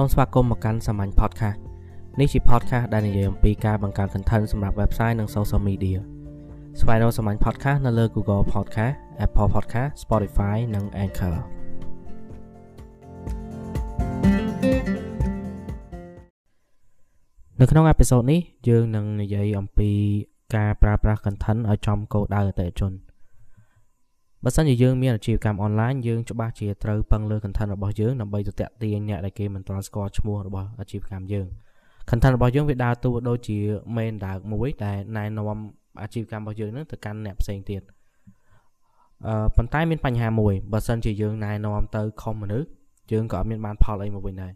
សូមស្វាគមន៍មកកាន់សាមញ្ញ podcast នេះជា podcast ដែលនិយាយអំពីការបង្កើត content សម្រាប់ website និង social media ស្វែងរកសាមញ្ញ podcast នៅលើ Google Podcast Apple Podcast Spotify និង Anchor នៅក្នុងអេពីសូតនេះយើងនឹងនិយាយអំពីការប្រើប្រាស់ content ឲ្យចំគោលដៅអតិថិជន បើសិនជាយើងមានអាជីវកម្មអនឡាញយើងច្បាស់ជាត្រូវពឹងលើ content របស់យើងដើម្បីទៅតាក់ទាញអ្នកដែលគេមិនទាន់ស្គាល់ឈ្មោះរបស់អាជីវកម្មយើង content របស់យើងវាដើរតួដូចជា main ដើកមួយដែលណែនាំអាជីវកម្មរបស់យើងនឹងទៅកាន់អ្នកផ្សេងទៀតអឺប៉ុន្តែមានបញ្ហាមួយបើសិនជាយើងណែនាំទៅខុសមនុស្សយើងក៏អត់មានបានផលអីមកវិញដែរ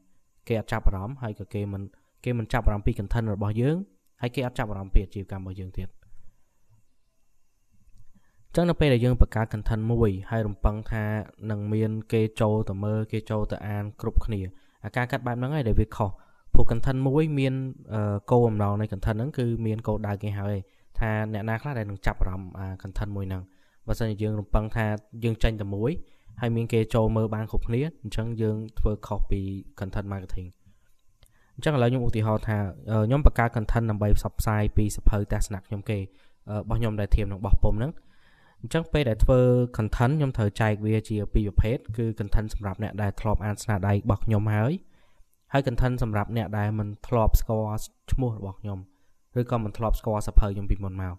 គេអត់ចាប់អារម្មណ៍ហើយក៏គេមិនគេមិនចាប់អារម្មណ៍ពី content របស់យើងហើយគេអត់ចាប់អារម្មណ៍ពីអាជីវកម្មរបស់យើងទៀត ចឹងនៅពេលដែលយើងបង្កើត content មួយហើយរំពឹងថានឹងមានគេចូលទៅមើលគេចូលទៅអានគ្រប់គ្នាអាការកាត់បែបហ្នឹងហើយដែលវាខុសព្រោះ content មួយមានគោលបំណងនៃ content ហ្នឹងគឺមានគោលដៅគេហើយថាអ្នកណាខ្លះដែលនឹងចាប់អារម្មណ៍អា content មួយហ្នឹងបើសិនជាយើងរំពឹងថាយើងចេញតែមួយហើយមានគេចូលមើលបានគ្រប់គ្នាអញ្ចឹងយើងធ្វើខុសពី content marketing អញ្ចឹងឥឡូវខ្ញុំឧទាហរណ៍ថាខ្ញុំបង្កើត content ដើម្បីផ្សព្វផ្សាយពីសភៅទស្សនៈខ្ញុំគេរបស់ខ្ញុំដែលធៀមនឹងបោះពុំហ្នឹង អញ្ចឹងពេលដែលធ្វើ content ខ្ញុំត្រូវចែកវាជាពីរប្រភេទគឺ content សម្រាប់អ្នកដែលធ្លាប់អានស្នាដៃរបស់ខ្ញុំហើយហើយ content សម្រាប់អ្នកដែលមិនធ្លាប់ស្គាល់ឈ្មោះរបស់ខ្ញុំឬក៏មិនធ្លាប់ស្គាល់សភៅខ្ញុំពីមុនមក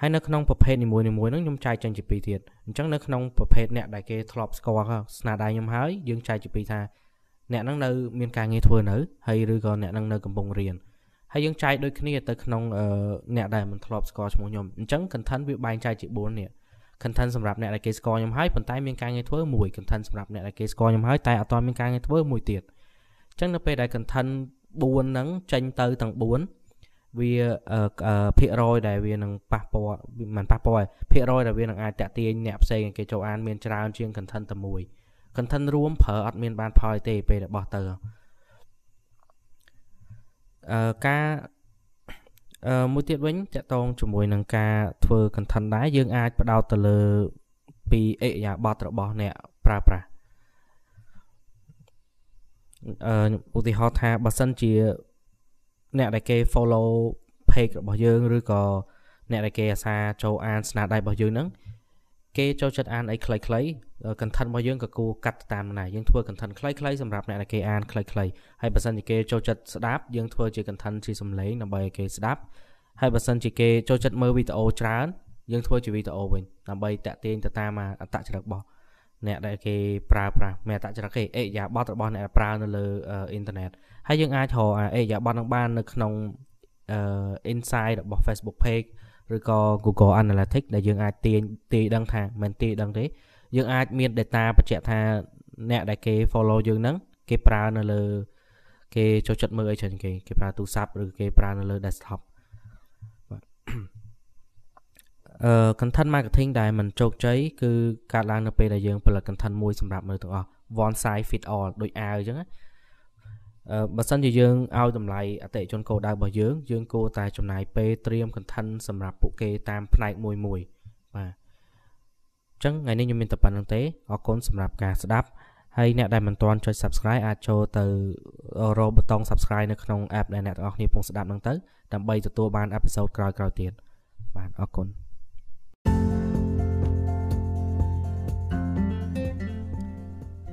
ហើយនៅក្នុងប្រភេទនីមួយៗហ្នឹងខ្ញុំចែកចេញជាពីរទៀតអញ្ចឹងនៅក្នុងប្រភេទអ្នកដែលគេធ្លាប់ស្គាល់ស្នាដៃខ្ញុំហើយយើងចែកជាពីរថាអ្នកហ្នឹងនៅមានការងារធ្វើនៅហើយឬក៏អ្នកហ្នឹងនៅកំពុងរៀន ហើយយើងចែកដូចគ្នាទៅក្នុងអ្នកដែលមិនធ្លាប់ស្គាល់ឈ្មោះខ្ញុំអញ្ចឹង content វាបែងចែកជា4នេះ content សម្រាប់អ្នកដែលគេស្គាល់ខ្ញុំហើយប៉ុន្តែមានការងារធ្វើមួយ content សម្រាប់អ្នកដែលគេស្គាល់ខ្ញុំហើយតែអត់ទាន់មានការងារធ្វើមួយទៀតអញ្ចឹងនៅពេលដែល content 4ហ្នឹងចេញទៅទាំង4វាភាគរយដែលវានឹងប៉ះពាល់មិនប៉ះពាល់ភាគរយដែលវានឹងអាចតាក់ទាញអ្នកផ្សេងគេចូលអានមានច្រើនជាង content តែមួយ content រួមប្រើអត់មានបានផលទេពេលដែលបោះទៅ អឺការអឺមួយទៀតវិញតកតងជាមួយនឹងការធ្វើ content ដែរយើងអាចផ្ដោតទៅលើពីអិយាប័តរបស់អ្នកប្រើប្រាស់អឺឧទាហរណ៍ថាបើសិនជា អ្នកដែលគេ follow page របស់យើងឬក៏អ្នកដែលគេអាសាចូលអានស្នាដៃរបស់យើងហ្នឹង គេចូលចិត្តអានអីខ្លីៗ content របស់យើងក៏គួរកាត់តាមដែរយើងធ្វើ content ខ្លីៗសម្រាប់អ្នកដែលគេអានខ្លីៗហើយបើសិនជាគេចូលចិត្តស្ដាប់យើងធ្វើជា content ជាសំឡេងដើម្បីឲ្យគេស្ដាប់ហើយបើសិនជាគេចូលចិត្តមើលវីដេអូច្រើនយើងធ្វើជាវីដេអូវិញដើម្បីតាក់ទាញទៅតាមអត្តចរិតរបស់អ្នកដែលគេប្រើប្រាស់មានអត្តចរិតគេអេយ៉ាបតរបស់អ្នកប្រើនៅលើអ៊ីនធឺណិតហើយយើងអាចរកអេយ៉ាបតនឹងបាននៅក្នុងអឺ inside របស់ Facebook page ឬក៏ Google Analytics ដែលយើងអាចទាញទាយដឹងថាមិនទាយដឹងទេយើងអាចមាន data បញ្ជាក់ថាអ្នកដែលគេ follow យើងហ្នឹងគេប្រើនៅលើ គេចូលចិត្តមើលអីច្រើនគេគេប្រើទូរស័ព្ទឬគេប្រើនៅលើ desktop អឺ content marketing ដែលมันជោគជ័យគឺកើតឡើងនៅពេលដែលយើងផលិត content មួយសម្រាប់មនុស្សទាំងអស់ one size fit all ដូចអាវអញ្ចឹងណាអឺ បើសិនជាយើងឲ្យតម្លៃអតិថិជនគោលដៅរបស់យើង យើងគួរតែចំណាយពេលត្រៀម content សម្រាប់ពួកគេតាមផ្នែកមួយមួយបាទអញ្ចឹងថ្ងៃនេះខ្ញុំមានតែប៉ុណ្្នឹងទេអរគុណសម្រាប់ការស្ដាប់ហើយអ្នកដែលមិនទាន់ចុច Subscribe អាចចូលទៅរកប៊ូតុង Subscribe នៅក្នុង app ដែលអ្នកទាំងអស់គ្នាកំពុងស្ដាប់ហ្នឹងទៅដើម្បីទទួលបានអេពីសូតក្រោយៗទៀតបាទអរគុណ